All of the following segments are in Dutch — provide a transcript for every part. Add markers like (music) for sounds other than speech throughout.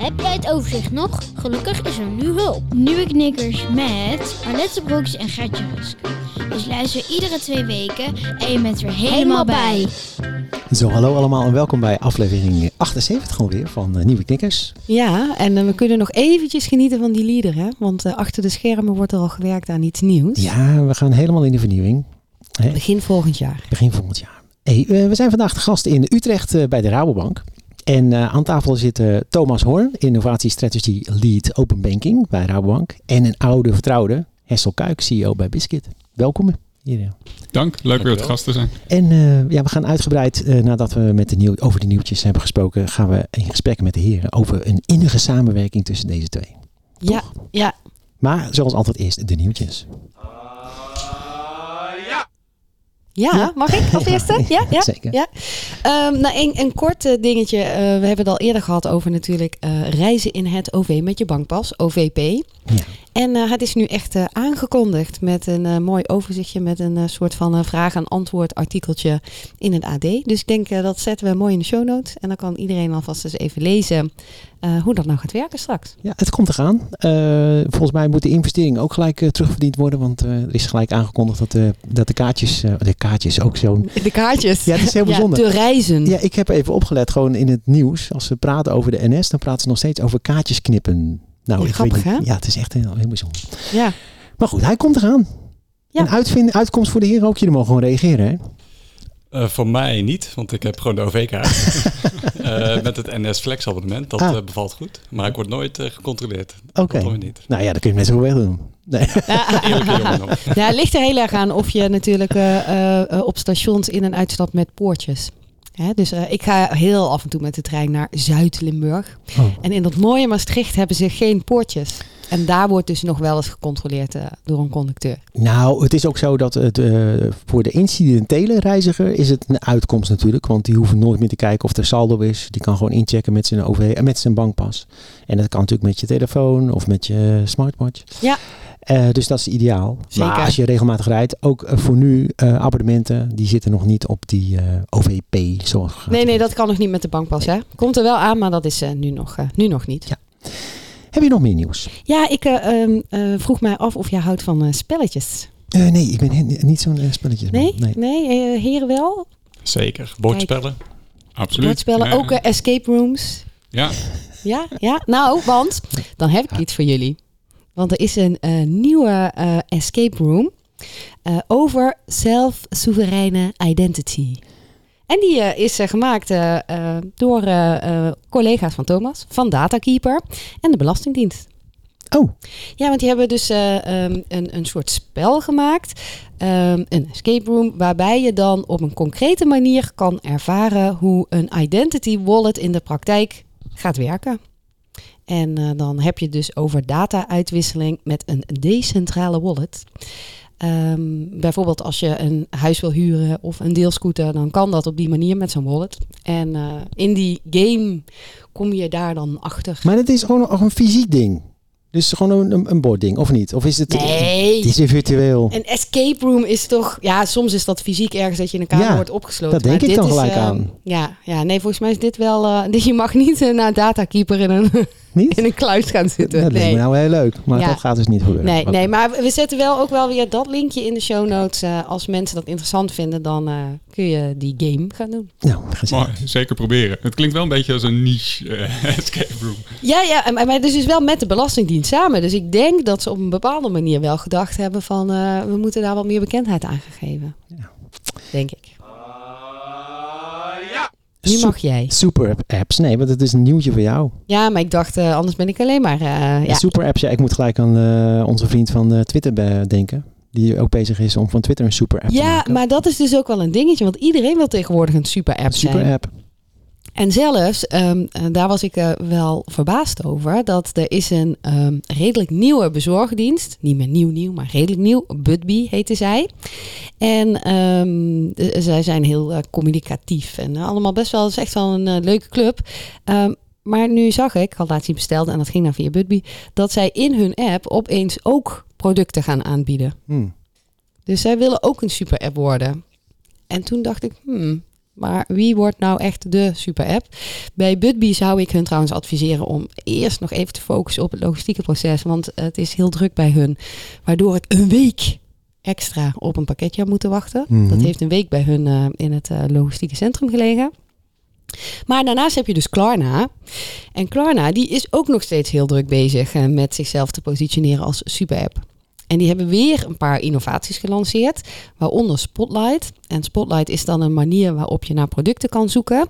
Heb jij het overzicht nog? Gelukkig is er nu hulp. Nieuwe knikkers met Arlette Broeks en Gertje Rusk. Dus luister iedere twee weken en je bent er helemaal bij. Zo, hallo allemaal en welkom bij aflevering 78 alweer van uh, Nieuwe Knikkers. Ja, en uh, we kunnen nog eventjes genieten van die lieder, hè? Want uh, achter de schermen wordt er al gewerkt aan iets nieuws. Ja, we gaan helemaal in de vernieuwing. Hè? Begin volgend jaar. Begin volgend jaar. Hey, we zijn vandaag de gast in Utrecht bij de Rabobank. En uh, aan tafel zitten Thomas Hoorn, innovatiestrategy lead open banking bij Rabobank. En een oude vertrouwde, Hessel Kuik, CEO bij Biscuit. Welkom hier. Dank, leuk weer het gast te zijn. En uh, ja, we gaan uitgebreid, uh, nadat we met de nieuw, over de nieuwtjes hebben gesproken, gaan we in gesprek met de heren over een innige samenwerking tussen deze twee. Ja, Toch? ja. Maar zoals altijd eerst de nieuwtjes. Ja, mag ik als (laughs) eerste? Ja, ja, zeker. Ja. Um, nou, een, een kort uh, dingetje. Uh, we hebben het al eerder gehad over natuurlijk uh, reizen in het OV met je bankpas, OVP. Ja. En het is nu echt aangekondigd met een mooi overzichtje met een soort van vraag- en antwoord artikeltje in het AD. Dus ik denk dat zetten we mooi in de show notes. En dan kan iedereen alvast eens even lezen hoe dat nou gaat werken straks. Ja, het komt eraan. volgens mij moet de investering ook gelijk terugverdiend worden. Want er is gelijk aangekondigd dat, de dat de kaartjes, de kaartjes ook zo'n... (laughs) De kaartjes. Ja, het is heel (laughs) bijzonder. Ja, de reizen. Ja, ik heb even opgelet gewoon in het nieuws. Als ze praten over de NS, dan praten ze nog steeds over kaartjes knippen. Nou, ja, ik grappig, hè? Ja, het is echt heel, heel bijzonder. Ja. Maar goed, hij komt eraan. Ja. Een uitvind, uitkomst voor de heren ook. Jullie mogen gewoon reageren, hè? Uh, voor mij niet, want ik heb gewoon de OV-kaart. (laughs) uh, met het NS Flex abonnement. Dat Ah. uh, bevalt goed. Maar ik word nooit uh, gecontroleerd. Oké. Okay. niet. Nou ja, dan kun je net zo weg doen. Nee. (laughs) Ja, het ligt er heel erg aan of je natuurlijk uh, uh, op stations in- en uitstapt met poortjes. Hè, dus uh, ik ga heel af en toe met de trein naar Zuid-Limburg. Oh. En in dat mooie Maastricht hebben ze geen poortjes. En daar wordt dus nog wel eens gecontroleerd uh, door een conducteur. Nou, het is ook zo dat het, uh, voor de incidentele reiziger is het een uitkomst natuurlijk. Want die hoeven nooit meer te kijken of er saldo is. Die kan gewoon inchecken met zijn OV en met zijn bankpas. En dat kan natuurlijk met je telefoon of met je smartwatch. Ja. Uh, dus dat is ideaal. Zeker. Maar als je regelmatig rijdt, ook uh, voor nu uh, abonnementen, die zitten nog niet op die OVP. Zoals nee, nee, dat kan nog niet met de bankpas. Hè? Komt er wel aan, maar dat is nu, nog, nu nog niet. Ja. Heb je nog meer nieuws? Ja, ik um, vroeg mij af of jij houdt van spelletjes. nee, ik ben niet zo'n spelletje. Nee? Nee, nee heren wel? Zeker. Bordspellen. Absoluut. Bordspellen, ja, ook escape rooms. Ja. Ja, ja. Nou, want dan heb ik iets voor jullie. Want er is een uh, nieuwe uh, escape room uh, over zelfsoevereine identity. En die is gemaakt door collega's van Thomas, van Datakeeper en de Belastingdienst. Oh. Ja, want die hebben dus um, een, een soort spel gemaakt. Um, een escape room waarbij je dan op een concrete manier kan ervaren hoe een identity wallet in de praktijk gaat werken. En uh, dan heb je het dus over data-uitwisseling met een decentrale wallet. Um, bijvoorbeeld als je een huis wil huren of een deelscooter, dan kan dat op die manier met zo'n wallet. En uh, in die game kom je daar dan achter. Maar het is gewoon nog een fysiek ding. Dus gewoon een, een bordding, of niet? Of is het, nee. het is virtueel? Een escape room is toch... Ja, soms is dat fysiek ergens dat je in een kamer Ja, wordt opgesloten. dat denk maar ik dit dan is, gelijk eh, aan. Ja, ja, nee, volgens mij is dit wel... eh, (laughs) je mag niet eh, naar datakeeper in een, Niet? in een kluis gaan zitten. Dat lijkt nee. me nou heel leuk, maar Ja. dat gaat dus niet gebeuren. Nee, nee, maar we zetten wel ook wel weer dat linkje in de show notes. eh, als mensen dat interessant vinden, dan eh, kun je die game gaan doen. Nou, zeker proberen. Het klinkt wel een beetje als een niche eh, (laughs) escape room. Ja, ja, maar dus is wel met de Belastingdienst samen. Dus ik denk dat ze op een bepaalde manier wel gedacht hebben van... eh, we moeten daar wat meer bekendheid aan geven. Ja. Denk ik. Nu mag jij. Super apps. Nee, want het is een nieuwtje voor jou. Ja, maar ik dacht, eh, anders ben ik alleen maar... eh, ja. Super apps, ja, ik moet gelijk aan eh, onze vriend van Twitter denken. Die ook bezig is om van Twitter een super app te ja, maken. maar dat is dus ook wel een dingetje. Want iedereen wil tegenwoordig een super app Een super zijn. app. En zelfs, ehm, eh, daar was ik eh, wel verbaasd over, dat er is een ehm, redelijk nieuwe bezorgdienst, niet meer nieuw nieuw, maar redelijk nieuw, Budbee heette zij. En ehm, de- zij zijn heel eh, communicatief en eh, allemaal best wel, is echt wel een eh, leuke club. Maar nu zag ik, ik had laatst iets besteld en dat ging dan via Budbee, dat zij in hun app opeens ook producten gaan aanbieden. Hmm. Dus zij willen ook een super app worden. En toen dacht ik, hmm, maar wie wordt nou echt de super app? Bij Budbee zou ik hun trouwens adviseren om eerst nog even te focussen op het logistieke proces. Want het is heel druk bij hun. Waardoor ik een week extra op een pakketje had moeten wachten. Mhm. Dat heeft een week bij hun eh, in het eh, logistieke centrum gelegen. Maar daarnaast heb je dus Klarna. En Klarna die is ook nog steeds heel druk bezig eh, met zichzelf te positioneren als super-app. En die hebben weer een paar innovaties gelanceerd, waaronder Spotlight. En Spotlight is dan een manier waarop je naar producten kan zoeken.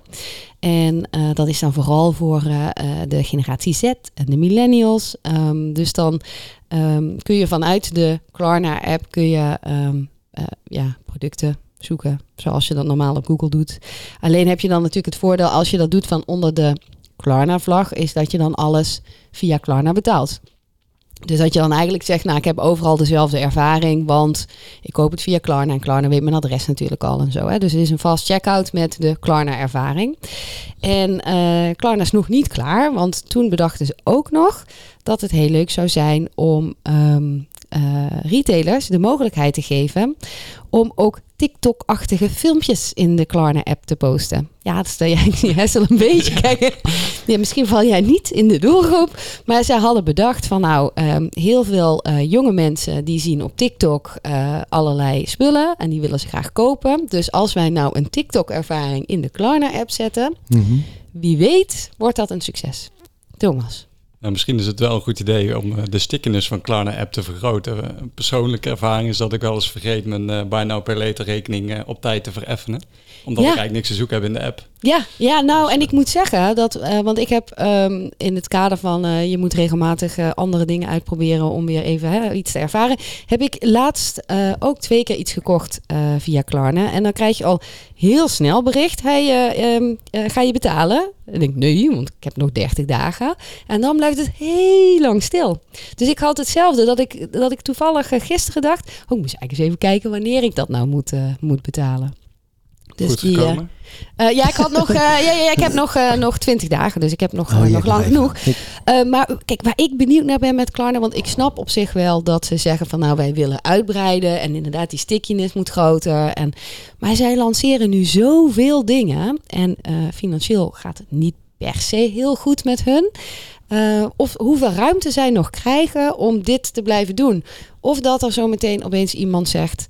En eh, dat is dan vooral voor eh, eh, de generatie Z en de millennials. Ehm, dus dan ehm, kun je vanuit de Klarna-app kun je ehm, eh, ja, producten zoeken, zoals je dat normaal op Google doet. Alleen heb je dan natuurlijk het voordeel als je dat doet van onder de Klarna-vlag, is dat je dan alles via Klarna betaalt. Dus dat je dan eigenlijk zegt, nou ik heb overal dezelfde ervaring, want ik koop het via Klarna en Klarna weet mijn adres natuurlijk al en zo. Hè? Dus het is een fast checkout met de Klarna ervaring. En eh Klarna is nog niet klaar, want toen bedachten ze ook nog dat het heel leuk zou zijn om ehm, eh, retailers de mogelijkheid te geven om ook TikTok-achtige filmpjes in de Klarna-app te posten. Ja, dat stel jij (laughs) die Hessel een beetje kijken. Ja, misschien val jij niet in de doelgroep, maar zij hadden bedacht van nou, ehm, heel veel eh, jonge mensen die zien op TikTok eh, allerlei spullen en die willen ze graag kopen. Dus als wij nou een TikTok-ervaring in de Klarna-app zetten, Mhm. wie weet wordt dat een succes. Thomas. Nou, misschien is het wel een goed idee om eh, de stickiness van Klarna-app te vergroten. Eh, Een persoonlijke ervaring is dat ik wel eens vergeet mijn eh buy now pay later rekening eh, op tijd te vereffenen. Omdat Ja. ik eigenlijk niks te zoeken heb in de app. Ja, ja, nou, en ik moet zeggen dat, eh, want ik heb ehm, in het kader van eh, je moet regelmatig eh, andere dingen uitproberen om weer even hè, iets te ervaren, heb ik laatst eh, ook twee keer iets gekocht eh, via Klarna. En dan krijg je al heel snel bericht, hey, eh, ehm, eh, ga je betalen? En ik denk, nee, want ik heb nog 30 dagen. En dan blijft het heel lang stil. Dus ik had hetzelfde, dat ik, dat ik toevallig eh, gisteren dacht, oh, ik moest eigenlijk eens even kijken wanneer ik dat nou moet, eh, moet betalen. Dus Goed die, eh, gekomen. eh, ja, ik had nog, eh, ja, ja, ja, ik heb nog, eh, nog 20 dagen, dus ik heb nog, Oh, nog lang genoeg. Maar kijk, waar ik benieuwd naar ben met Klarna, want ik snap op zich wel dat ze zeggen van nou wij willen uitbreiden en inderdaad die stickiness moet groter. En, maar zij lanceren nu zoveel dingen en financieel gaat het niet per se heel goed met hun. Of hoeveel ruimte zij nog krijgen om dit te blijven doen. Of dat er zo meteen opeens iemand zegt,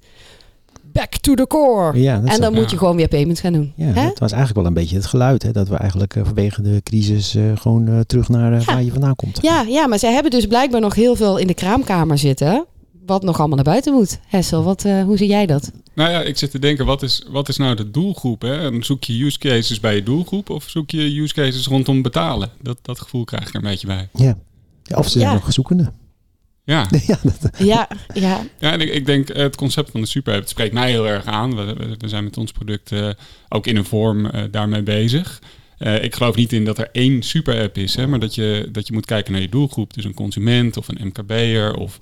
back to the core. Ja, en dan moet ja. je gewoon weer payments gaan doen. Ja, dat was eigenlijk wel een beetje het geluid. Hè? Dat we eigenlijk eh, vanwege de crisis eh, gewoon eh, terug naar Ja. waar je vandaan komt. Ja, ja, maar zij hebben dus blijkbaar nog heel veel in de kraamkamer zitten. Wat nog allemaal naar buiten moet. Hessel, wat, eh, hoe zie jij dat? Nou ja, ik zit te denken, wat is, wat is nou de doelgroep? Hè? En zoek je use cases bij je doelgroep of zoek je use cases rondom betalen? Dat, dat gevoel krijg ik er een beetje bij. Ja. Ja, Of ze zijn Ja. nog zoekende. Ja, (laughs) ja, dat, Ja, ja, ja en ik, ik denk eh, het concept van de super het spreekt mij heel erg aan. We, we, we zijn met ons product eh, ook in een vorm eh, daarmee bezig. Eh, ik geloof niet in dat er één super app is, hè, maar dat je, dat je moet kijken naar je doelgroep. Dus een consument of een MKB'er of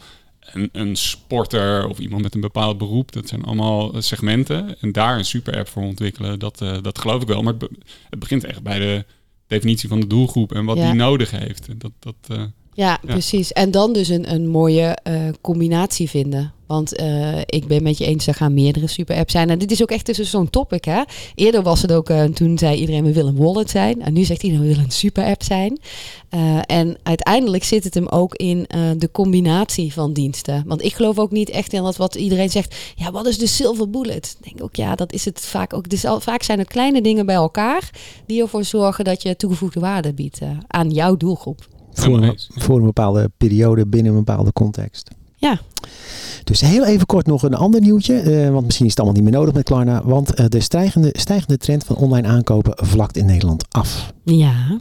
een, een sporter of iemand met een bepaald beroep. Dat zijn allemaal segmenten. En daar een super app voor ontwikkelen, dat, eh, dat geloof ik wel. Maar het, be- het begint echt bij de definitie van de doelgroep en wat Ja. die nodig heeft. En Dat, dat, eh, ja, precies. En dan dus een, een mooie eh, combinatie vinden. Want eh, ik ben met je eens, er gaan meerdere super apps zijn. En dit is ook echt dus zo'n topic. Hè? Eerder was het ook, eh, toen zei iedereen we willen een wallet zijn. En nu zegt iedereen we willen een super app zijn. En uiteindelijk zit het hem ook in de combinatie van diensten. Want ik geloof ook niet echt in dat wat iedereen zegt. Ja, wat is de silver bullet? Ik denk ook, ja, dat is het vaak ook. Dus al, vaak zijn het kleine dingen bij elkaar die ervoor zorgen dat je toegevoegde waarde biedt aan jouw doelgroep. Voor, een, voor een bepaalde periode binnen een bepaalde context. Ja. Dus heel even kort nog een ander nieuwtje. eh, want misschien is het allemaal niet meer nodig met Klarna. Want eh, de stijgende, stijgende trend van online aankopen vlakt in Nederland af. Ja.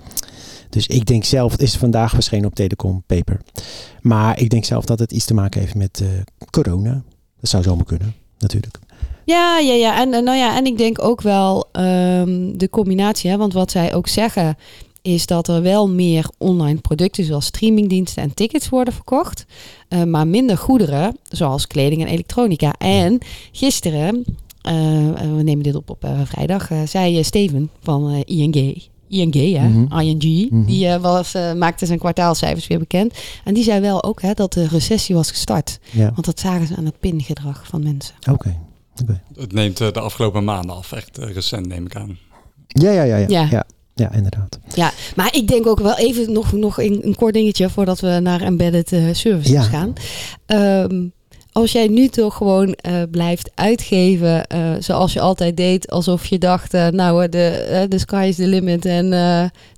Dus ik denk zelf, het is vandaag verschenen op Telecom Paper. Maar ik denk zelf dat het iets te maken heeft met eh, corona. Dat zou zomaar kunnen, natuurlijk. Ja, ja, ja. En, en nou ja, en ik denk ook wel ehm, de combinatie, hè, want wat zij ook zeggen is dat er wel meer online producten zoals streamingdiensten en tickets worden verkocht, eh, maar minder goederen zoals kleding en elektronica. En gisteren, eh, we nemen dit op op eh, vrijdag, eh, zei eh, Steven van eh, ING. ING, hè? Mhm. ING. Mhm. Die eh, was, eh, maakte zijn kwartaalcijfers weer bekend. En die zei wel ook hè, dat de recessie was gestart. Ja, Want dat zagen ze aan het pingedrag van mensen. oké. Oké. Het neemt eh, de afgelopen maanden af, echt eh, recent neem ik aan. Ja, ja, ja, ja, Ja. ja. Ja, inderdaad. Ja, maar ik denk ook wel even nog, nog een, een kort dingetje voordat we naar embedded eh, services Ja. gaan. Ehm, als jij nu toch gewoon eh, blijft uitgeven eh, zoals je altijd deed, alsof je dacht, nou de, de sky is the limit en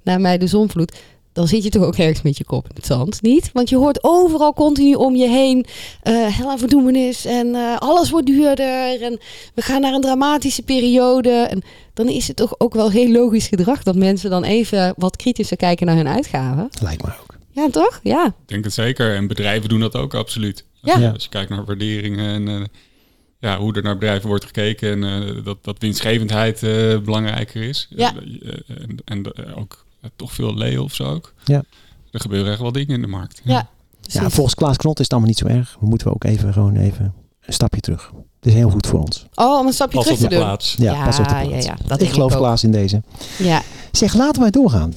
naar mij de zonvloed. Dan zit je toch ook ergens met je kop in het zand, niet? Want je hoort overal continu om je heen eh hel en verdoemenis en eh, alles wordt duurder en we gaan naar een dramatische periode. En dan is het toch ook wel heel logisch gedrag dat mensen dan even wat kritischer kijken naar hun uitgaven. Lijkt me ook. Ja, toch? Ja. Ik denk het zeker. En bedrijven doen dat ook absoluut. Ja. Als, je, als je kijkt naar waarderingen en eh, ja, hoe er naar bedrijven wordt gekeken en eh, dat, dat winstgevendheid eh, belangrijker is. Ja. En en ook toch veel lay-offs ook. Ja. Er gebeuren echt wel dingen in de markt. Ja. Ja, volgens Klaas Knot is het allemaal niet zo erg. We moeten ook even gewoon even een stapje terug. Het is heel goed voor ons. Oh, om een stapje Pas terug op te de doen. plaats. Ja, pas op de plaats. Ja, ja, dat ik geloof ik. Klaas in deze. Ja. Zeg, laten wij doorgaan.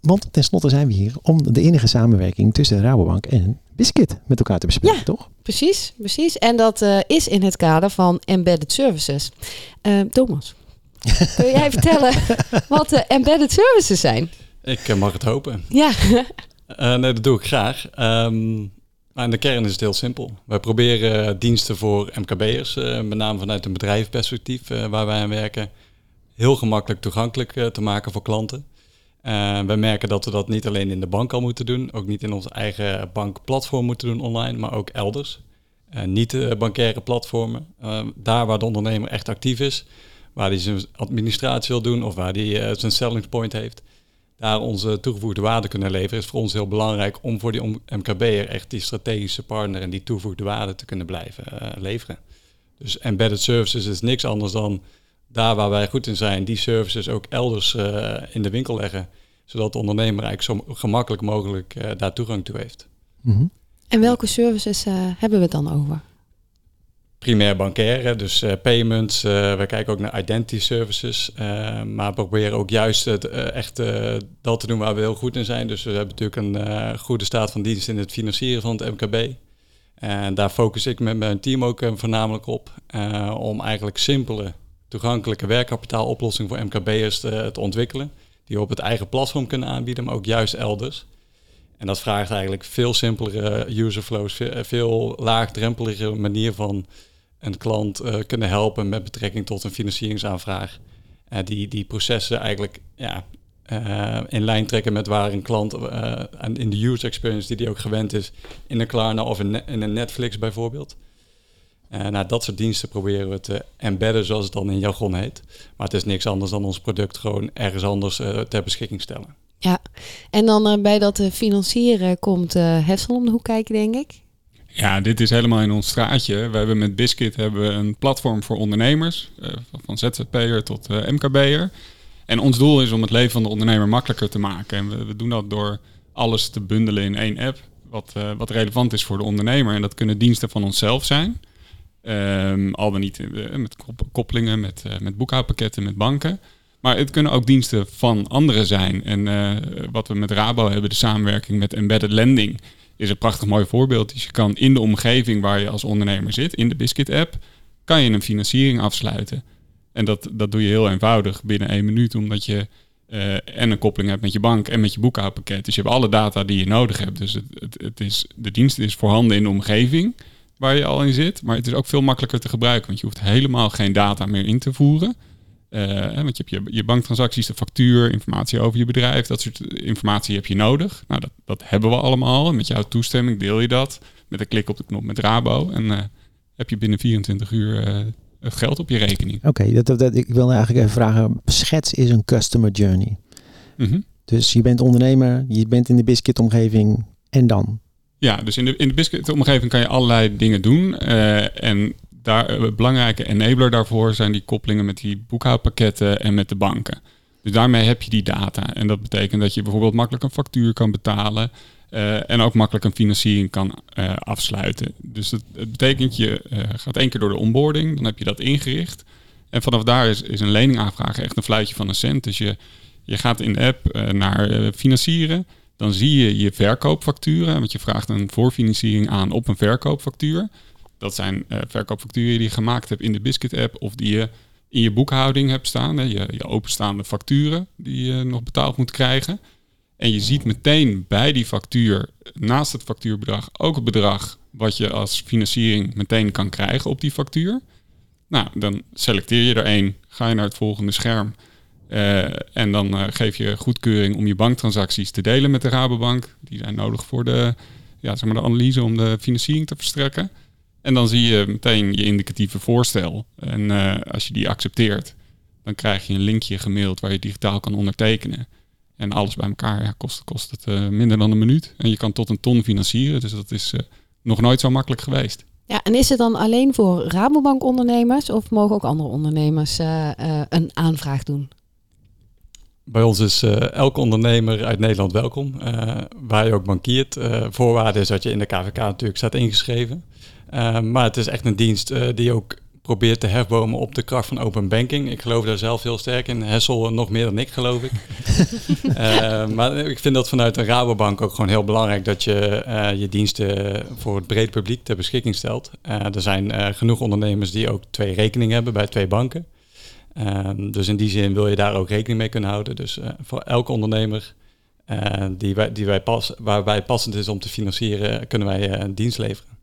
Want tenslotte zijn we hier om de enige samenwerking tussen Rabobank en Biscuit met elkaar te bespreken, Ja. toch? Precies, precies. En dat eh, is in het kader van embedded services. Eh, Thomas, (laughs) kun jij vertellen wat de embedded services zijn? Ik eh, mag het hopen. Ja, (laughs) Eh, nee, dat doe ik graag. Ehm, maar in de kern is het heel simpel. Wij proberen eh, diensten voor MKB'ers, met name vanuit een bedrijfsperspectief waar wij aan werken, heel gemakkelijk toegankelijk te maken voor klanten. Wij merken dat we dat niet alleen in de bank al moeten doen, ook niet in ons eigen bankplatform moeten doen online, maar ook elders. Eh, niet eh, bankaire platformen, daar waar de ondernemer echt actief is, waar hij zijn administratie wil doen of waar hij eh, zijn selling point heeft daar onze toegevoegde waarde kunnen leveren, is voor ons heel belangrijk om voor die MKB'er echt die strategische partner en die toegevoegde waarde te kunnen blijven eh, leveren. Dus embedded services is niks anders dan daar waar wij goed in zijn, die services ook elders eh, in de winkel leggen, zodat de ondernemer eigenlijk zo gemakkelijk mogelijk eh, daar toegang toe heeft. Mhm. en welke services eh, hebben we het dan over? Primair bankaire, dus eh, payments. eh we kijken ook naar identity services. eh, maar proberen ook juist het, echt dat te doen waar we heel goed in zijn. Dus we hebben natuurlijk een goede staat van dienst in het financieren van het MKB. En daar focus ik met mijn team ook voornamelijk op. om eigenlijk simpele, toegankelijke werkkapitaaloplossingen voor MKB'ers te, te ontwikkelen. Die we op het eigen platform kunnen aanbieden, maar ook juist elders. En dat vraagt eigenlijk veel simpelere userflows, veel, veel laagdrempelige manier van een klant eh, kunnen helpen met betrekking tot een financieringsaanvraag. Eh, die, die processen eigenlijk ja, eh, in lijn trekken met waar een klant en in de user experience die die ook gewend is in een Klarna of in, een Netflix bijvoorbeeld. Nou, dat soort diensten proberen we te embedden, zoals het dan in jargon heet. Maar het is niks anders dan ons product gewoon ergens anders ter beschikking stellen. Ja, en dan bij dat financieren komt Hessel om de hoek kijken, denk ik. Ja, dit is helemaal in ons straatje. We hebben met Biscuit hebben we een platform voor ondernemers, eh, van- ZZP'er tot eh, MKB'er. En ons doel is om het leven van de ondernemer makkelijker te maken. En we, we doen dat door alles te bundelen in één app, wat, eh, wat relevant is voor de ondernemer. En dat kunnen diensten van onszelf zijn. Ehm, al dan niet met kop- koppelingen, met, met boekhoudpakketten, met banken. Maar het kunnen ook diensten van anderen zijn. En wat we met Rabo hebben, de samenwerking met Embedded Lending, is een prachtig mooi voorbeeld. Dus je kan in de omgeving waar je als ondernemer zit, in de Biscuit-app, kan je een financiering afsluiten. En dat, dat doe je heel eenvoudig binnen één minuut, omdat je eh, en een koppeling hebt met je bank en met je boekhoudpakket. Dus je hebt alle data die je nodig hebt. Dus het, het, het is, de dienst is voorhanden in de omgeving waar je al in zit. Maar het is ook veel makkelijker te gebruiken, want je hoeft helemaal geen data meer in te voeren. Uh, want je hebt je, je banktransacties, de factuur, informatie over je bedrijf. Dat soort informatie heb je nodig. Nou, dat, dat hebben we allemaal. En met jouw toestemming deel je dat. Met een klik op de knop met Rabo. En uh, heb je binnen 24 uur uh, het geld op je rekening. Oké, okay, dat, dat, ik wil eigenlijk even vragen. Schets is een customer journey. Mm -hmm. Dus je bent ondernemer, je bent in de Biscuit-omgeving en dan? Ja, dus in de, in de Biscuit-omgeving kan je allerlei dingen doen. en daar, een belangrijke enabler daarvoor zijn die koppelingen met die boekhoudpakketten en met de banken. Dus daarmee heb je die data. En dat betekent dat je bijvoorbeeld makkelijk een factuur kan betalen. Uh, en ook makkelijk een financiering kan uh, afsluiten. Dus het, het betekent je gaat één keer door de onboarding, dan heb je dat ingericht. En vanaf daar is, is een lening aanvragen echt een fluitje van een cent. Dus je, je gaat in de app naar financieren. Dan zie je je verkoopfacturen, want je vraagt een voorfinanciering aan op een verkoopfactuur. Dat zijn uh, verkoopfacturen die je gemaakt hebt in de Biscuit-app of die je in je boekhouding hebt staan. Hè, je, je openstaande facturen die je nog betaald moet krijgen. En je ziet meteen bij die factuur, naast het factuurbedrag, ook het bedrag wat je als financiering meteen kan krijgen op die factuur. Nou, dan selecteer je er één, ga je naar het volgende scherm. Uh, en dan uh, geef je goedkeuring om je banktransacties te delen met de Rabobank. Die zijn nodig voor de, ja, zeg maar de analyse om de financiering te verstrekken. En dan zie je meteen je indicatieve voorstel. En uh, als je die accepteert, dan krijg je een linkje gemaild waar je digitaal kan ondertekenen. En alles bij elkaar ja, kost, kost het uh, minder dan een minuut. En je kan tot een ton financieren. Dus dat is uh, nog nooit zo makkelijk geweest. Ja, en is het dan alleen voor Rabobank-ondernemers of mogen ook andere ondernemers een aanvraag doen? Bij ons is uh, elke ondernemer uit Nederland welkom, uh, waar je ook bankiert. Uh, voorwaarde is dat je in de KVK natuurlijk staat ingeschreven. Maar het is echt een dienst die ook probeert te hefbomen op de kracht van open banking. Ik geloof daar zelf heel sterk in. Hessel nog meer dan ik, geloof ik. (laughs) maar ik vind dat vanuit een Rabobank ook gewoon heel belangrijk dat je je diensten voor het breed publiek ter beschikking stelt. er zijn genoeg ondernemers die ook twee rekeningen hebben bij twee banken. Um, dus in die zin wil je daar ook rekening mee kunnen houden. Dus voor elke ondernemer die wij, die wij pas, passend is om te financieren, kunnen wij een dienst leveren.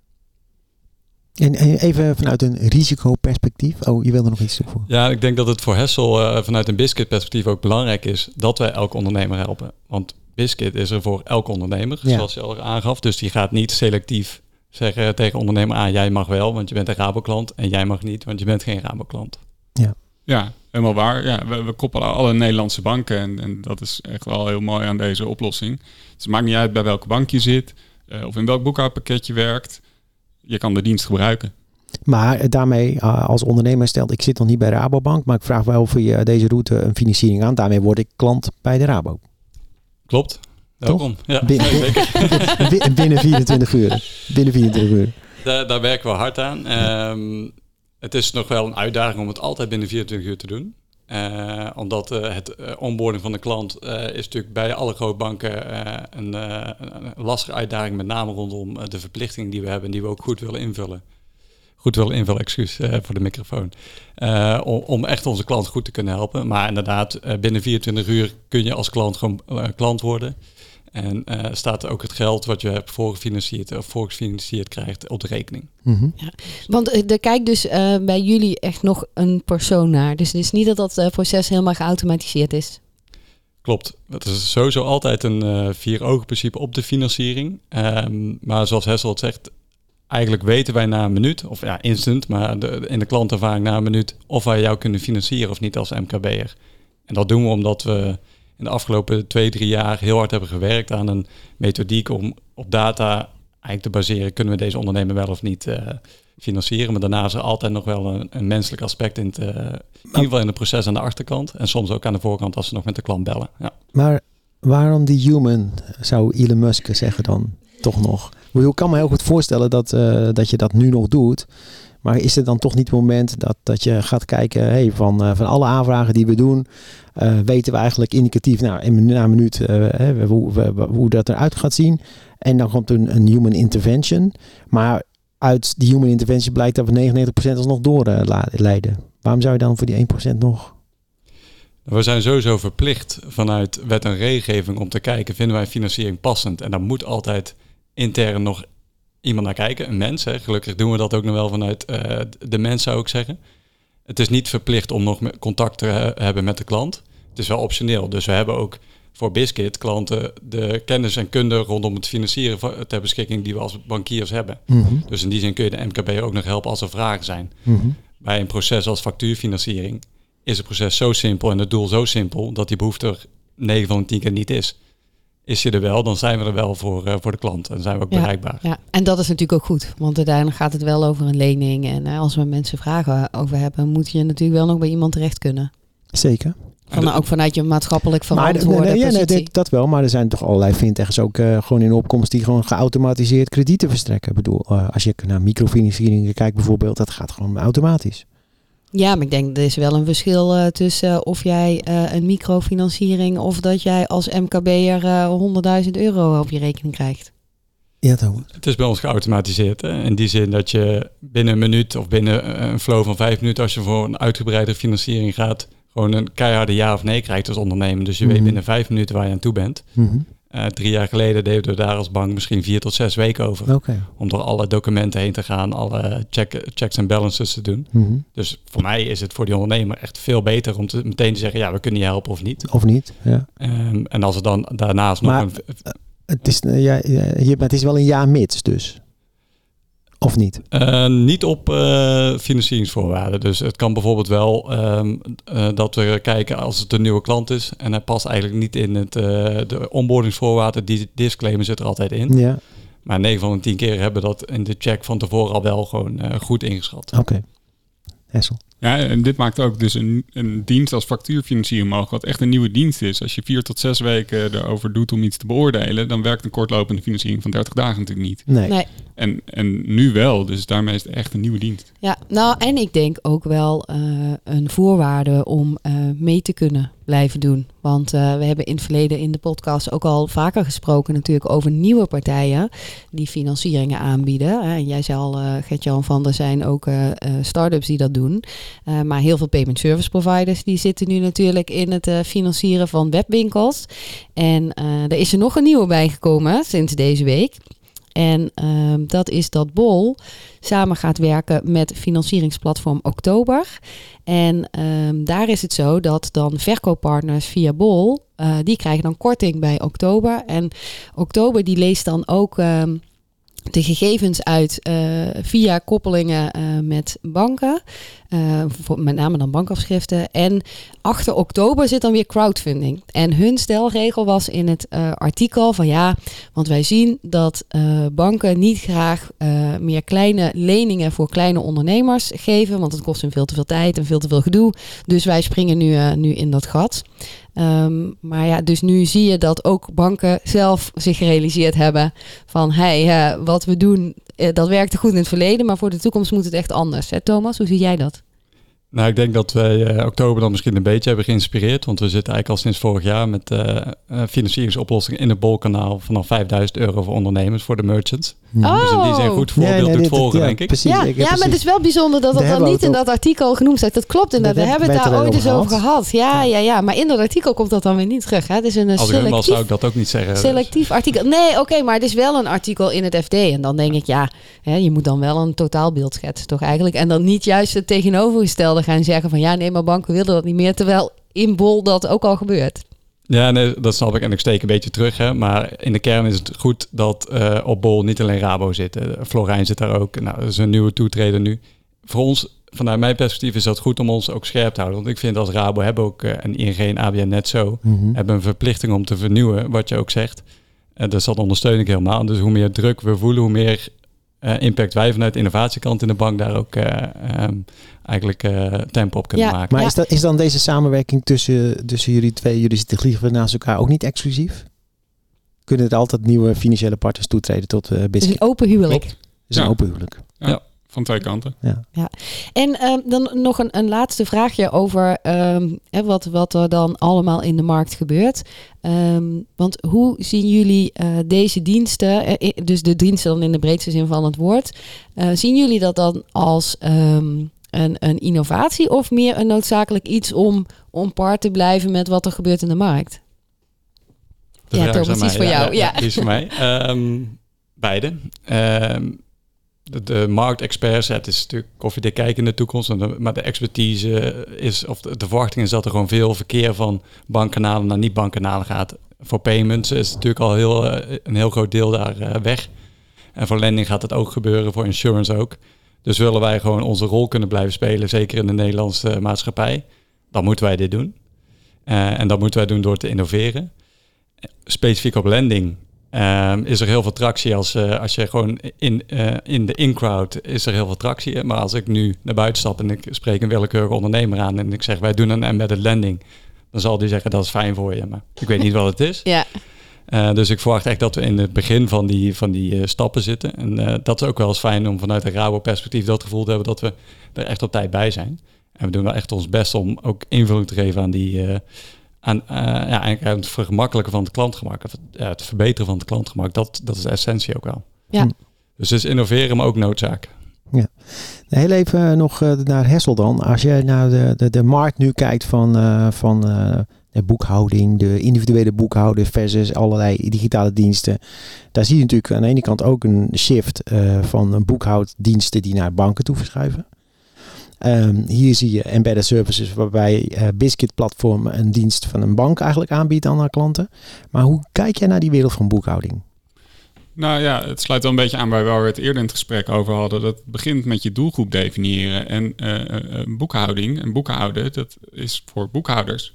En even vanuit een risicoperspectief. Oh, je wilde nog iets toevoegen? Ja, ik denk dat het voor Hessel vanuit een Biscuit perspectief ook belangrijk is dat wij elke ondernemer helpen. Want Biscuit is er voor elke ondernemer, ja. zoals je al aangaf. Dus die gaat niet selectief zeggen tegen ondernemer A, ah, jij mag wel, want je bent een Rabo-klant. En jij mag niet, want je bent geen Rabo-klant. Ja. Ja, helemaal waar. Ja, we, we koppelen alle Nederlandse banken en, en, dat is echt wel heel mooi aan deze oplossing. Dus het maakt niet uit bij welke bank je zit uh, of in welk boekhoudpakket je werkt. Je kan de dienst gebruiken. Maar daarmee uh, als ondernemer stelt, ik zit nog niet bij Rabobank, maar ik vraag wel of je deze route een financiering aan. Daarmee word ik klant bij de Rabo. Klopt. Welkom. Ja, binnen, (laughs) binnen, binnen 24 uur. Binnen 24 uur. Daar, daar werken we hard aan. Um, het is nog wel een uitdaging om het altijd binnen 24 uur te doen. Uh, omdat uh, het uh, onboarding van de klant is natuurlijk bij alle grote banken een, een, lastige uitdaging, met name rondom de verplichtingen die we hebben en die we ook goed willen invullen. Goed willen invullen, excuus voor de microfoon. Om, om, echt onze klant goed te kunnen helpen. Maar inderdaad, binnen 24 uur kun je als klant gewoon klant worden. En uh, staat ook het geld wat je hebt voorgefinancierd of voorgefinancierd krijgt op de rekening. Mm -hmm. ja, want uh, er kijkt dus uh, bij jullie echt nog een persoon naar. Dus het is niet dat dat proces helemaal geautomatiseerd is. Klopt. Het is sowieso altijd een vier ogen principe op de financiering. Um, maar zoals Hessel het zegt, eigenlijk weten wij na een minuut, of ja, instant, maar de, in de klantervaring na een minuut, of wij jou kunnen financieren of niet als MKB'er. En dat doen we omdat we in de afgelopen twee, drie jaar heel hard hebben gewerkt aan een methodiek om op data eigenlijk te baseren, kunnen we deze ondernemer wel of niet uh, financieren. Maar daarna is er altijd nog wel een, een menselijk aspect in, te, in ieder geval in het proces aan de achterkant. En soms ook aan de voorkant als ze nog met de klant bellen. Ja. Maar waarom die human, zou Elon Musk zeggen dan toch nog? Ik kan me heel goed voorstellen dat, uh, dat je dat nu nog doet. Maar is het dan toch niet het moment dat, dat je gaat kijken hey, van, uh, van alle aanvragen die we doen, uh, weten we eigenlijk indicatief nou, in, na een minuut uh, hoe, hoe dat eruit gaat zien. En dan komt een, een human intervention. Maar uit die human intervention blijkt dat we 99% alsnog doorleiden. Waarom zou je dan voor die 1% nog we zijn sowieso verplicht vanuit wet en regelgeving om te kijken, vinden wij financiering passend? En daar moet altijd intern nog iemand naar kijken, een mens. Hè. Gelukkig doen we dat ook nog wel vanuit uh, de mens, zou ik zeggen. Het is niet verplicht om nog contact te he- hebben met de klant. Het is wel optioneel. Dus we hebben ook voor Biscuit klanten de kennis en kunde rondom het financieren ter beschikking die we als bankiers hebben. Mhm. Dus in die zin kun je de MKB ook nog helpen als er vragen zijn. Mhm. Bij een proces als factuurfinanciering is het proces zo simpel en het doel zo simpel dat die behoefte er 9 van de 10 keer niet is. Is je er wel, dan zijn we er wel voor, eh, voor de klant en zijn we ook Ja. bereikbaar. Ja, en dat is natuurlijk ook goed. Want uiteindelijk gaat het wel over een lening. En eh, als we mensen vragen over hebben, moet je natuurlijk wel nog bij iemand terecht kunnen. Zeker. Van, ook vanuit je maatschappelijk Maar verantwoorde nee, nee, ja, nee, positie. dit- dat wel, maar er zijn toch allerlei fintechs ook eh, gewoon in opkomst die gewoon geautomatiseerd kredieten verstrekken. Ik bedoel, eh, als je naar microfinancieringen kijkt bijvoorbeeld, dat gaat gewoon automatisch. Ja, maar ik denk er is wel een verschil eh, tussen eh, of jij eh, een microfinanciering of dat jij als MKB'er eh 100.000 euro op je rekening krijgt. Ja, Thomas. Het is bij ons geautomatiseerd. Hè? In die zin dat je binnen een minuut of binnen een flow van vijf minuten, als je voor een uitgebreide financiering gaat, gewoon een keiharde ja of nee krijgt als ondernemer. Dus je weet Mhm. binnen vijf minuten waar je aan toe bent. Mhm. Eh, drie jaar geleden deden we daar als bank misschien vier tot zes weken over. Om door alle documenten heen te gaan, alle check, checks en balances te doen. Mhm. Dus voor mij is het voor die ondernemer echt veel beter om te, meteen te zeggen, ja, we kunnen je helpen of niet. Of niet? Ja. Ehm, en als er dan daarnaast nog een... Het is, eh, ja, ja, maar het is wel een ja mits dus. Of niet? Eh, niet op eh, financieringsvoorwaarden. Dus het kan bijvoorbeeld wel ehm, eh, dat we kijken als het een nieuwe klant is en hij past eigenlijk niet in het, eh, de onboardingsvoorwaarden. Die disclaimer zit er altijd in. Ja, Maar 9 van de 10 keer hebben we dat in de check van tevoren al wel gewoon eh, goed ingeschat. oké. Hessel. Ja, en dit maakt ook dus een, een dienst als factuurfinanciering mogelijk, wat echt een nieuwe dienst is. Als je vier tot zes weken erover doet om iets te beoordelen, dan werkt een kortlopende financiering van 30 dagen natuurlijk niet. Nee. Nee. En, en nu wel, dus daarmee is het echt een nieuwe dienst. Ja, nou en ik denk ook wel eh, een voorwaarde om eh, mee te kunnen blijven doen. Want eh, we hebben in het verleden in de podcast ook al vaker gesproken natuurlijk over nieuwe partijen die financieringen aanbieden. En jij zei al, eh Gert-Jan van, er zijn ook start-ups die dat doen. Maar heel veel payment service providers die zitten nu natuurlijk in het financieren van webwinkels. En er is er nog een nieuwe bijgekomen sinds deze week. En ehm, dat is dat Bol samen gaat werken met financieringsplatform Oktober. En ehm, daar is het zo dat dan verkooppartners via Bol, eh, die krijgen dan korting bij Oktober. En Oktober die leest dan ook ehm, de gegevens uit eh, via koppelingen eh, met banken. eh, voor, met name dan bankafschriften. En achter oktober zit dan weer crowdfunding. En hun stelregel was in het artikel van ja, want wij zien dat banken niet graag meer kleine leningen voor kleine ondernemers geven. Want het kost hun veel te veel tijd en veel te veel gedoe. Dus wij springen nu, nu in dat gat. Ehm, maar ja, dus nu zie je dat ook banken zelf zich gerealiseerd hebben van hey, wat we doen, eh, dat werkte goed in het verleden, maar voor de toekomst moet het echt anders. Hè, Thomas, hoe zie jij dat? Nou, ik denk dat wij eh, oktober dan misschien een beetje hebben geïnspireerd. Want we zitten eigenlijk al sinds vorig jaar met eh, eh, financieringsoplossingen in het bolkanaal vanaf 5000 euro voor ondernemers, voor de merchants. Mhm. Dus in die zin een goed voorbeeld Nee, nee, doet dit- volgen, ja, denk ik. Precies, ja, ik- ja maar het is wel bijzonder dat dat dan we niet in dat artikel genoemd staat. Dat klopt inderdaad, we Daar hebben het daar we ooit eens over gehad. Ja, ja, ja, maar in dat artikel komt dat dan weer niet terug. Hè? Het is een Als ik hem was, selectief zou ik dat ook niet zeggen. Selectief artikel. Nee, oké, maar het is wel een artikel in het FD. En dan denk ik, ja, hè, je moet dan wel een totaalbeeld schetsen, toch eigenlijk? En dan niet juist het tegenovergestelde gaan zeggen van... ja, nee, maar banken willen dat niet meer. Terwijl in Bol dat ook al gebeurt. Ja, nee, dat snap ik. En ik steek een beetje terug. Hè. Maar in de kern is het goed dat eh, op Bol niet alleen Rabo zit. Florijn zit daar ook. Nou, dat is een nieuwe toetreder nu. Voor ons, vanuit mijn perspectief, is dat goed om ons ook scherp te houden. Want ik vind als Rabo hebben ook, eh, en ING en ABN net zo, Mhm. hebben een verplichting om te vernieuwen, wat je ook zegt. En dus dat ondersteun ik helemaal. Dus hoe meer druk we voelen, hoe meer impact wij vanuit de innovatiekant in de bank daar ook eh, ehm, eigenlijk eh, tempo op kunnen Ja, maken. Maar Ja. is, dat, is dan deze samenwerking tussen, tussen jullie twee, jullie zitten naast elkaar, ook niet exclusief? Kunnen er altijd nieuwe financiële partners toetreden tot uh, Het is een open huwelijk. Klopt. is een Ja. open huwelijk. Van twee kanten. En ehm, dan nog een, een laatste vraagje over ehm, hè, wat, wat er dan allemaal in de markt gebeurt. Ehm, want hoe zien jullie eh, deze diensten, eh, dus de diensten dan in de breedste zin van het woord, eh, zien jullie dat dan als ehm, een, een innovatie of meer een noodzakelijk iets om on par te blijven met wat er gebeurt in de markt? De Ja, Thomas, is voor jou, ja. Is voor mij. Ehm, beide. De, de marktexperts, het is natuurlijk koffiedik kijken in de toekomst, maar de expertise is, of de, verwachting is dat er gewoon veel verkeer van bankkanalen naar niet-bankkanalen gaat. Voor payments is natuurlijk al heel, eh, een heel groot deel daar eh, weg. En voor lending gaat het ook gebeuren, voor insurance ook. Dus willen wij gewoon onze rol kunnen blijven spelen, zeker in de Nederlandse maatschappij, dan moeten wij dit doen. Eh, en dat moeten wij doen door te innoveren. Specifiek op lending ehm, is er heel veel tractie als, eh, als je gewoon in, eh, in de in-crowd is er heel veel tractie. Maar als ik nu naar buiten stap en ik spreek een willekeurige ondernemer aan en ik zeg wij doen een embedded lending, dan zal die zeggen dat is fijn voor je. Maar ik weet niet wat het is. Ja, Eh, dus ik verwacht echt dat we in het begin van die, van die stappen zitten. En dat is ook wel eens fijn om vanuit een rauwe perspectief dat gevoel te hebben dat we er echt op tijd bij zijn. En we doen wel echt ons best om ook invulling te geven aan die. Eh, aan, eh, ja, eigenlijk aan het vergemakkelijken van het klantgemak. Het, ja, het verbeteren van het klantgemak. Dat, dat is de essentie ook wel. Ja. Dus is innoveren, maar ook noodzaak. Heel even nog eh, naar Hessel dan. Als je naar de, de, de markt nu kijkt van, eh, van eh, de boekhouding, de individuele boekhouder versus allerlei digitale diensten. Daar zie je natuurlijk aan de ene kant ook een shift eh, van boekhouddiensten die naar banken toe verschuiven. Ehm, hier zie je embedded services waarbij eh, Biscuit platform een dienst van een bank eigenlijk aanbiedt aan haar klanten. Maar hoe kijk jij naar die wereld van boekhouding? Nou ja, het sluit wel een beetje aan bij waar we het eerder in het gesprek over hadden. Dat begint met je doelgroep definiëren. En eh, boekhouding en boekhouden, dat is voor boekhouders.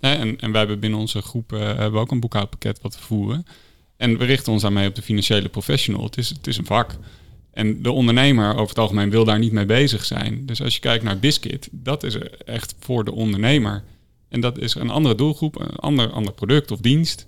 En, en wij hebben binnen onze groep hebben ook een boekhoudpakket wat we voeren. En we richten ons daarmee op de financiële professional. Het is, het is een vak. En de ondernemer over het algemeen wil daar niet mee bezig zijn. Dus als je kijkt naar Biscuit, dat is echt voor de ondernemer. En dat is een andere doelgroep, een ander, ander product of dienst.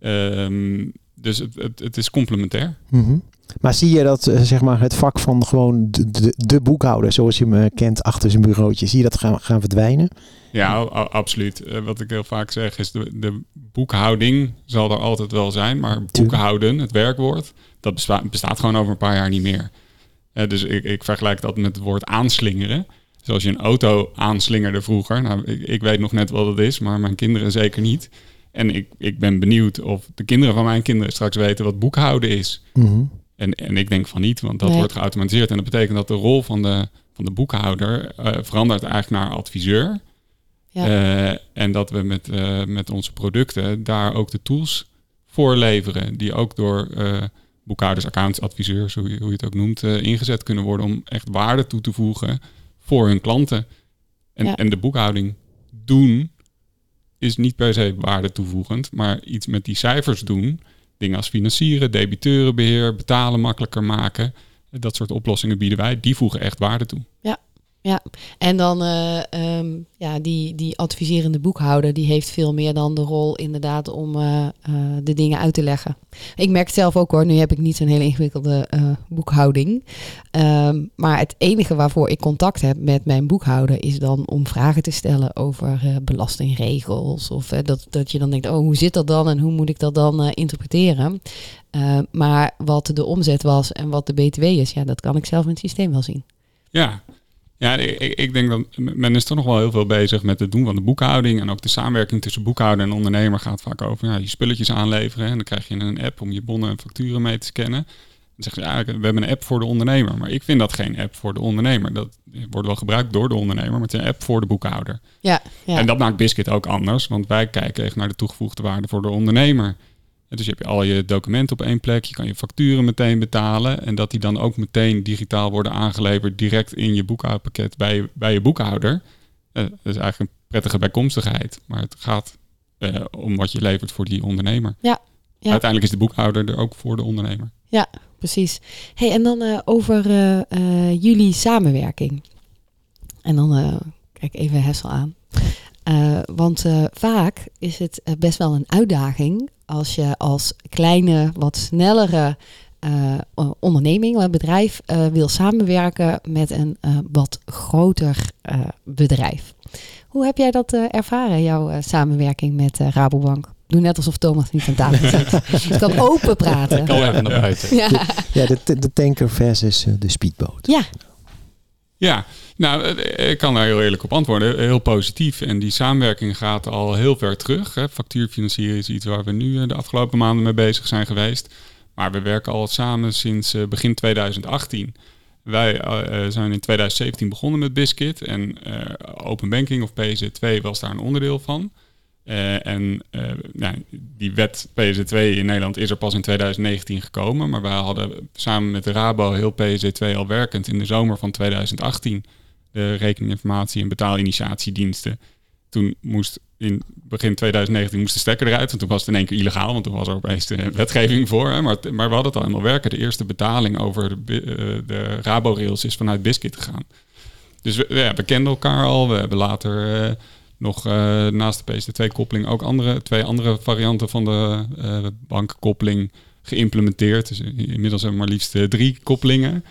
Ehm, dus het, het, het is complementair. Mhm. Maar zie je dat eh, zeg maar het vak van gewoon de, de, de boekhouder, zoals je hem eh, kent achter zijn bureautje, zie je dat gaan, gaan verdwijnen? Ja, absoluut. Eh, wat ik heel vaak zeg is, de, de boekhouding zal er altijd wel zijn, maar boekhouden, het werkwoord, dat besta- bestaat gewoon over een paar jaar niet meer. Eh, dus ik, ik vergelijk dat met het woord aanslingeren. Zoals je een auto aanslingerde vroeger. Nou, ik, ik weet nog net wat het is, maar mijn kinderen zeker niet. En ik, ik ben benieuwd of de kinderen van mijn kinderen straks weten wat boekhouden is. Mhm. En, en ik denk van niet, want dat Nee. wordt geautomatiseerd. En dat betekent dat de rol van de, van de boekhouder eh, verandert eigenlijk naar adviseur. Ja. Eh, en dat we met, eh, met onze producten daar ook de tools voor leveren. Die ook door eh, boekhouders, accountants, adviseurs, hoe je, hoe je het ook noemt, eh, ingezet kunnen worden om echt waarde toe te voegen voor hun klanten. En, Ja. en de boekhouding doen is niet per se waarde toevoegend, maar iets met die cijfers doen. Dingen als financieren, debiteurenbeheer, betalen makkelijker maken. Dat soort oplossingen bieden wij. Die voegen echt waarde toe. Ja, en dan eh, ehm, ja, die, die adviserende boekhouder, die heeft veel meer dan de rol inderdaad om eh, eh, de dingen uit te leggen. Ik merk het zelf ook hoor, nu heb ik niet zo'n hele ingewikkelde boekhouding. Ehm, maar het enige waarvoor ik contact heb met mijn boekhouder is dan om vragen te stellen over belastingregels. Of dat, dat je dan denkt, oh hoe zit dat dan en hoe moet ik dat dan interpreteren? Eh, maar wat de omzet was en wat de BTW is, ja, dat kan ik zelf in het systeem wel zien. Ja, ja ik, ik- denk dat men is toch nog wel heel veel bezig met het doen van de boekhouding. En ook de samenwerking tussen boekhouder en ondernemer gaat vaak over ja, je spulletjes aanleveren. En dan krijg je een app om je bonnen en facturen mee te scannen. Dan zeg je, ja, we hebben een app voor de ondernemer. Maar ik vind dat geen app voor de ondernemer. Dat wordt wel gebruikt door de ondernemer, maar het is een app voor de boekhouder. Ja, ja. En dat maakt Biscuit ook anders, want wij kijken echt naar de toegevoegde waarde voor de ondernemer. Dus je hebt al je documenten op één plek, je kan je facturen meteen betalen en dat die dan ook meteen digitaal worden aangeleverd direct in je boekhoudpakket bij, je- bij je boekhouder. Eh, dat is eigenlijk een prettige bijkomstigheid, maar het gaat eh, om wat je levert voor die ondernemer. Ja, ja. Uiteindelijk is de boekhouder er ook voor de ondernemer. precies. Hey, en dan eh, over jullie samenwerking. En dan kijk even Hessel aan. Want vaak is het best wel een uitdaging als je als kleine, wat snellere eh, o- onderneming, bedrijf, eh, wil samenwerken met een eh, wat groter eh, bedrijf. Hoe heb jij dat eh, ervaren, jouw eh, samenwerking met Rabobank? Doe net alsof Thomas niet aan tafel zit. (laughs) Je kan open praten. Ik kan even naar buiten. Ja. Ja, de, de tanker versus de speedboot. ja, Ja, nou, eh, ik kan daar heel eerlijk op antwoorden. Heel positief. En die samenwerking gaat al heel ver terug. Hè. Factuurfinancieren is iets waar we nu eh, de afgelopen maanden mee bezig zijn geweest. Maar we werken al samen sinds begin 2018. Wij zijn in 2017 begonnen met Biscuit en Open Banking of PZ2 was daar een onderdeel van. En nou, die wet PZ2 in Nederland is er pas in 2019 gekomen, maar wij hadden samen met Rabo heel PZ2 al werkend in de zomer van 2018 de rekeninginformatie en betaalinitiatiediensten. Toen moest in begin 2019 moest de stekker eruit, want toen was het in één keer illegaal, want toen was er opeens wetgeving voor. Maar, maar we hadden het al helemaal werken. De eerste betaling over de, uh, de Rabo-rails is vanuit Biscuit gegaan. Dus we, ja, we kenden elkaar al. We hebben later nog uh, naast de PSD2-koppeling ook andere, twee andere varianten van de bankkoppeling geïmplementeerd. Dus inmiddels hebben we maar liefst drie koppelingen.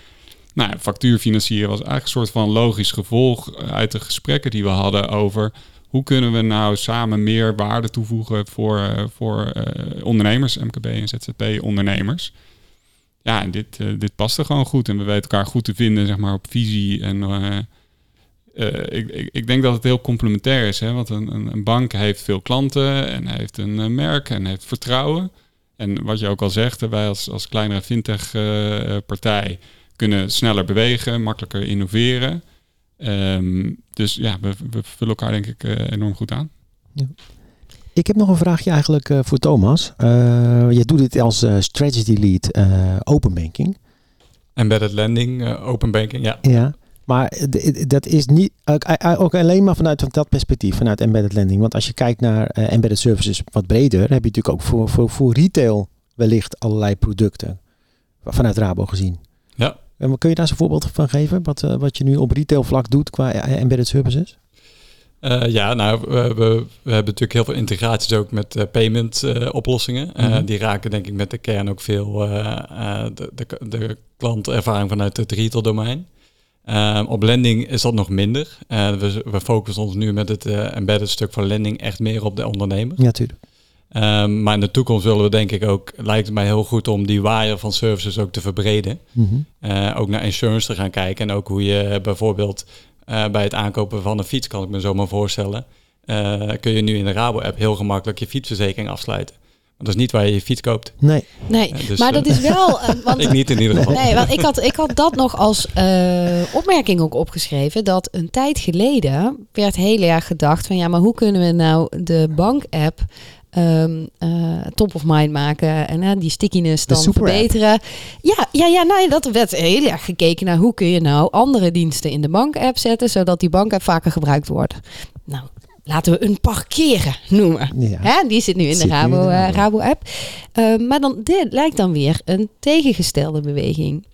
Nou, factuurfinancieren was eigenlijk een soort van logisch gevolg uit de gesprekken die we hadden over hoe kunnen we nou samen meer waarde toevoegen voor, uh, voor uh, ondernemers, MKB en ZZP-ondernemers. Ja, en dit, uh, dit er gewoon goed en we weten elkaar goed te vinden zeg maar, op visie. En ik, ik, ik, denk dat het heel complementair is, hè? want een, een, een bank heeft veel klanten en heeft een merk en heeft vertrouwen. En wat je ook al zegt, wij als, als kleinere fintech-partij kunnen sneller bewegen, makkelijker innoveren. Um, dus ja, we, we, vullen elkaar denk ik uh, enorm goed aan. Ja. Ik heb nog een vraagje eigenlijk uh, voor Thomas. Uh, je doet dit als strategy lead open banking. Embedded lending, open banking, ja. Ja, maar dat is niet ook alleen maar vanuit dat perspectief, vanuit embedded lending. Want als je kijkt naar embedded services wat breder, heb je natuurlijk ook voor, voor, voor retail wellicht allerlei producten. Vanuit Rabo gezien. Ja, en kun je daar eens een voorbeeld van geven? Wat, uh, wat je nu op retail vlak doet qua eh, embedded services? Uh, ja, nou, we, we, we, hebben natuurlijk heel veel integraties ook met uh, payment uh, oplossingen. -hmm. Die raken denk ik met de kern ook veel de, de, de, klantervaring vanuit het retail domein. Ehm, op lending is dat nog minder. we, we focussen ons nu met het embedded stuk van lending echt meer op de ondernemer. Ja, tuurlijk. Um, maar in de toekomst willen we denk ik ook, lijkt het mij heel goed om die wire van services ook te verbreden. Mm -hmm. uh, ook naar insurance te gaan kijken en ook hoe je bijvoorbeeld bij het aankopen van een fiets, kan ik me zo maar voorstellen, kun je nu in de Rabo-app heel gemakkelijk je fietsverzekering afsluiten. Want dat is niet waar je je fiets koopt. Nee. Nee, dus, maar dat is wel... (laughs) want, ik niet in ieder geval. Nee, want ik had, ik had dat nog als opmerking ook opgeschreven. Dat een tijd geleden werd heel erg gedacht van... Ja, maar hoe kunnen we nou de bank-app um, uh, top of mind maken en uh, die stickiness dan verbeteren. Ja, ja, ja nou, dat werd heel erg gekeken naar hoe kun je nou andere diensten in de bank-app zetten, zodat die bank-app vaker gebruikt wordt. Nou, laten we een parkeren noemen. Ja. Hè? Die zit nu in de Rabo, uh, Rabo-app. Uh, maar dan, dit lijkt dan weer een tegengestelde beweging.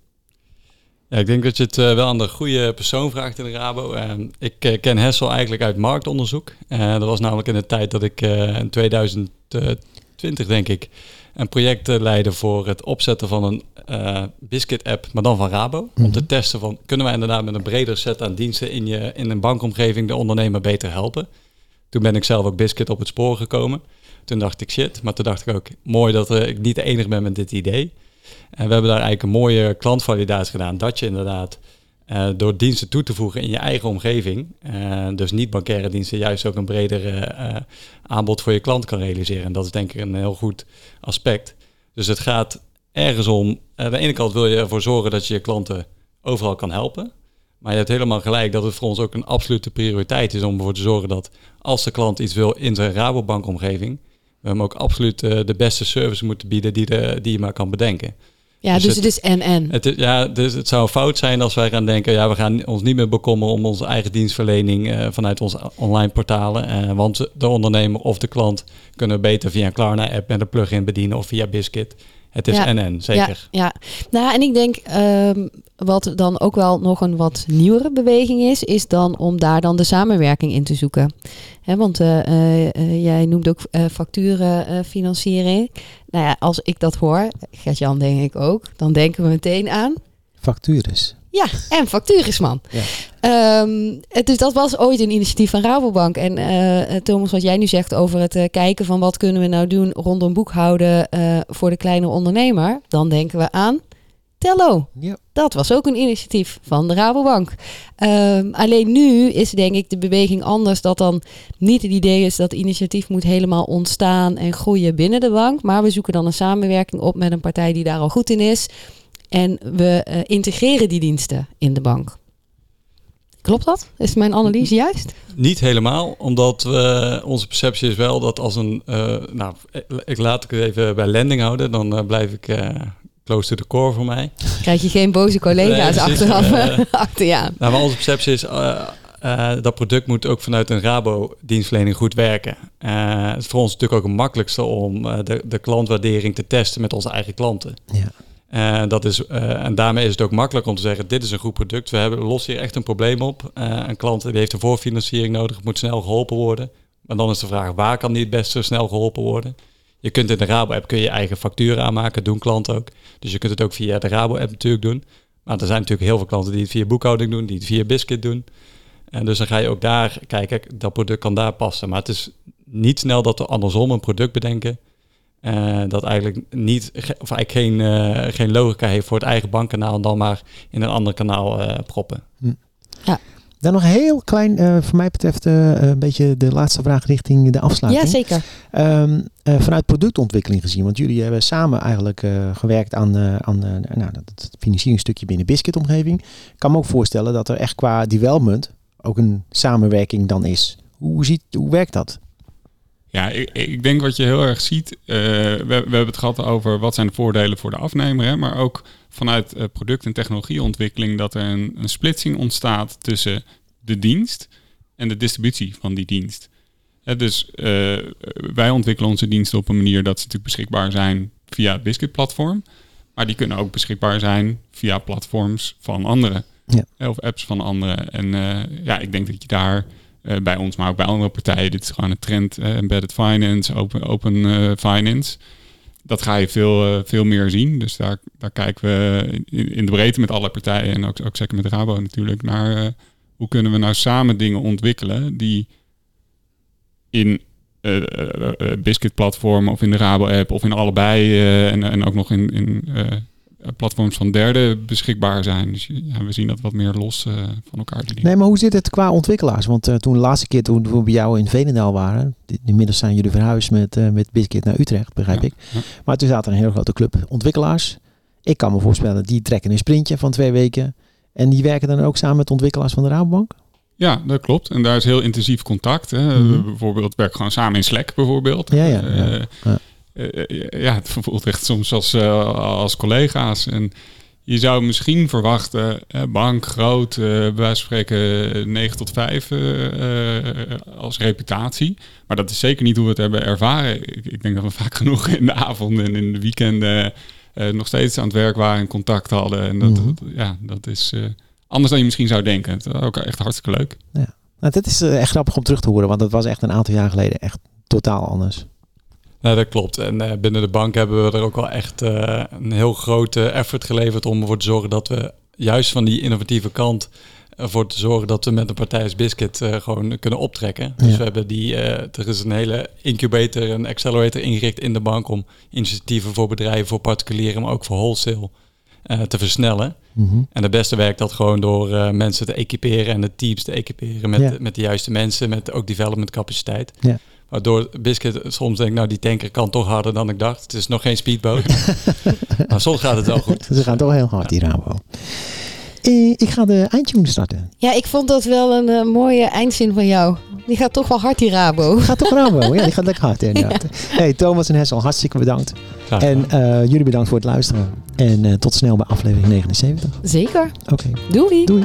Ja, ik denk dat je het uh, wel aan de goede persoon vraagt in de Rabo. Uh, ik uh, ken Hessel eigenlijk uit marktonderzoek. dat was namelijk in de tijd dat ik in 2020, denk ik, een project leidde voor het opzetten van een Biscuit-app, maar dan van Rabo. Mm -hmm. Om te mhm. testen van, kunnen wij inderdaad met een breder set aan diensten in, je, in een bankomgeving de ondernemer beter helpen? Toen ben ik zelf ook Biscuit op het spoor gekomen. Toen dacht ik shit, maar toen dacht ik ook mooi dat ik niet de enige ben met dit idee. En we hebben daar eigenlijk een mooie klantvalidatie gedaan. Dat je inderdaad uh, door diensten toe te voegen in je eigen omgeving, uh, dus niet bankaire diensten, juist ook een breder aanbod voor je klant kan realiseren. En dat is denk ik een heel goed aspect. Dus het gaat ergens om, aan de ene kant wil je ervoor zorgen dat je je klanten overal kan helpen. Maar je hebt helemaal gelijk dat het voor ons ook een absolute prioriteit is om ervoor te zorgen dat als de klant iets wil in zijn Rabobank-omgeving, we hem ook absoluut de beste service moeten bieden die, de, die je maar kan bedenken. Ja, dus, dus het, is en-en. Het, ja, dus het zou fout zijn als wij gaan denken... ja, we gaan ons niet meer bekommeren om onze eigen dienstverlening... Uh, vanuit onze online portalen. Uh, want de ondernemer of de klant kunnen beter via een Klarna-app... met een plugin bedienen of via Biscuit. Het is en-en, zeker. Ja, ja, nou en ik denk um, wat dan ook wel nog een wat nieuwere beweging is... is dan om daar dan de samenwerking in te zoeken. He, want uh, uh, jij noemt ook facturenfinanciering. nou ja, als ik dat hoor, Gert-Jan denk ik ook... dan denken we meteen aan... Factures. Ja, en facturisman. Ja. Um, dus dat was ooit een initiatief van Rabobank. En uh, Thomas, wat jij nu zegt over het uh, kijken van wat kunnen we nou doen rondom boekhouden uh, voor de kleine ondernemer, dan denken we aan Tello. Ja. Dat was ook een initiatief van de Rabobank. Ehm, alleen nu is denk ik de beweging anders. Dat dan niet het idee is dat initiatief moet helemaal ontstaan en groeien binnen de bank. Maar we zoeken dan een samenwerking op met een partij die daar al goed in is. En we eh, integreren die diensten in de bank. Klopt dat? Is mijn analyse juist? Niet helemaal, omdat we, onze perceptie is wel dat als een... eh, nou, ik laat ik het even bij landing houden. Dan eh, blijf ik eh, close to the core voor mij. Krijg je geen boze collega's Nee, achteraf Eh, (laughs) achter aan. Nou, maar onze perceptie is... eh, eh, dat product moet ook vanuit een Rabo-dienstverlening goed werken. Eh, het is voor ons natuurlijk ook het makkelijkste om eh, de, de klantwaardering te testen met onze eigen klanten. Ja. Eh, dat is, eh, en daarmee is het ook makkelijk om te zeggen, dit is een goed product. We hebben, lossen hier echt een probleem op. Eh, een klant die heeft een voorfinanciering nodig, moet snel geholpen worden. Maar dan is de vraag, waar kan die het beste snel geholpen worden? Je kunt in de Rabo-app kun je eigen facturen aanmaken, doen klanten ook. Dus je kunt het ook via de Rabo-app natuurlijk doen. Maar er zijn natuurlijk heel veel klanten die het via boekhouding doen, die het via Biscuit doen. En dus dan ga je ook daar kijken, dat product kan daar passen. Maar het is niet snel dat we andersom een product bedenken eh, dat eigenlijk niet, of eigenlijk geen, eh, geen logica heeft voor het eigen bankkanaal en dan maar in een ander kanaal eh, proppen. Dan nog heel klein, eh voor mij betreft, eh, een beetje de laatste vraag richting de afsluiting. Ja, zeker. Ehm, eh, vanuit productontwikkeling gezien, want jullie hebben samen eigenlijk eh, gewerkt aan, eh, aan eh, nou, dat, het financieringstukje binnen Biscuit-omgeving. Ik kan me ook voorstellen dat er echt qua development ook een samenwerking dan is. Hoe, ziet, hoe werkt dat? Ja, ik, ik denk wat je heel erg ziet. eh, we, we hebben het gehad over wat zijn de voordelen voor de afnemer, hè, maar ook vanuit eh, product- en technologieontwikkeling dat er een, een splitsing ontstaat tussen de dienst en de distributie van die dienst. Hè, dus eh, wij ontwikkelen onze diensten op een manier dat ze natuurlijk beschikbaar zijn via het Biscuit-platform, maar die kunnen ook beschikbaar zijn via platforms van anderen Ja. Of apps van anderen. En ja, ik denk dat je daar eh, bij ons, maar ook bij andere partijen. Dit is gewoon een trend. eh, embedded finance, open, eh, finance. Dat ga je veel, veel meer zien. Dus daar, daar kijken we in, de breedte met alle partijen en ook, ook zeker met Rabo natuurlijk naar hoe kunnen we nou samen dingen ontwikkelen die in eh, Biscuit platform of in de Rabo app of in allebei en, en ook nog in, in platforms van derden beschikbaar zijn. Dus ja, we zien dat wat meer los eh, van elkaar. Dingen. Nee, maar hoe zit het qua ontwikkelaars? Want eh, toen de laatste keer toen we bij jou in Veenendaal waren, inmiddels zijn jullie verhuisd met, eh, met Biscuit naar Utrecht, begrijp Ja, ik. ja. Maar toen zat er een hele grote club ontwikkelaars. Ik kan me voorstellen, die trekken een sprintje van twee weken. En die werken dan ook samen met ontwikkelaars van de Rabobank? Ja, dat klopt. En daar is heel intensief contact. Hè. Mhm. We bijvoorbeeld werken gewoon samen in Slack bijvoorbeeld. Ja, ja, Eh, ja, ja. eh, eh, ja, (laughs) het voelt echt soms als, eh, als collega's. En je zou misschien verwachten, bank, groot, bij wijze van spreken 9 tot 5 eh, eh, als reputatie. Maar dat is zeker niet hoe we het hebben ervaren. Ik, ik denk dat we (laughs) vaak genoeg in de avonden en in de weekenden nog steeds aan het werk waren en contact hadden. En dat, Mhm. dat- ja, dat is anders dan je misschien zou denken. Het is ook echt hartstikke leuk. Nou, dit is echt grappig om terug te horen, want dat was echt een aantal jaar geleden echt totaal anders. Nou, dat klopt. En eh, binnen de bank hebben we er ook wel echt eh, een heel grote effort geleverd om ervoor te zorgen dat we juist van die innovatieve kant ervoor te zorgen dat we met een partij als Biscuit eh, gewoon kunnen optrekken. Dus we hebben die, er is een hele incubator, een accelerator ingericht in de bank om initiatieven voor bedrijven, voor particulieren, maar ook voor wholesale te versnellen. Mhm. En het beste werkt dat gewoon door mensen te equiperen en de teams te equiperen met, Ja. met de juiste mensen, met ook development capaciteit. Ja. Waardoor Biscuit soms denkt, nou die tanker kan toch harder dan ik dacht. Het is nog geen speedboot. (laughs) maar soms gaat het wel goed. Ze gaan toch heel hard, die Rabo. Eh, ik ga de eindtune starten. Ja, ik vond dat wel een eh, mooie eindzin van jou. Die gaat toch wel hard, die Rabo. Gaat toch Rabo? (laughs) Ja, die gaat lekker hard inderdaad. Hey, Thomas en Hessel, hartstikke bedankt. Graag En eh, jullie bedankt voor het luisteren. En eh, tot snel bij aflevering 79. Zeker. Oké, Doei. doei.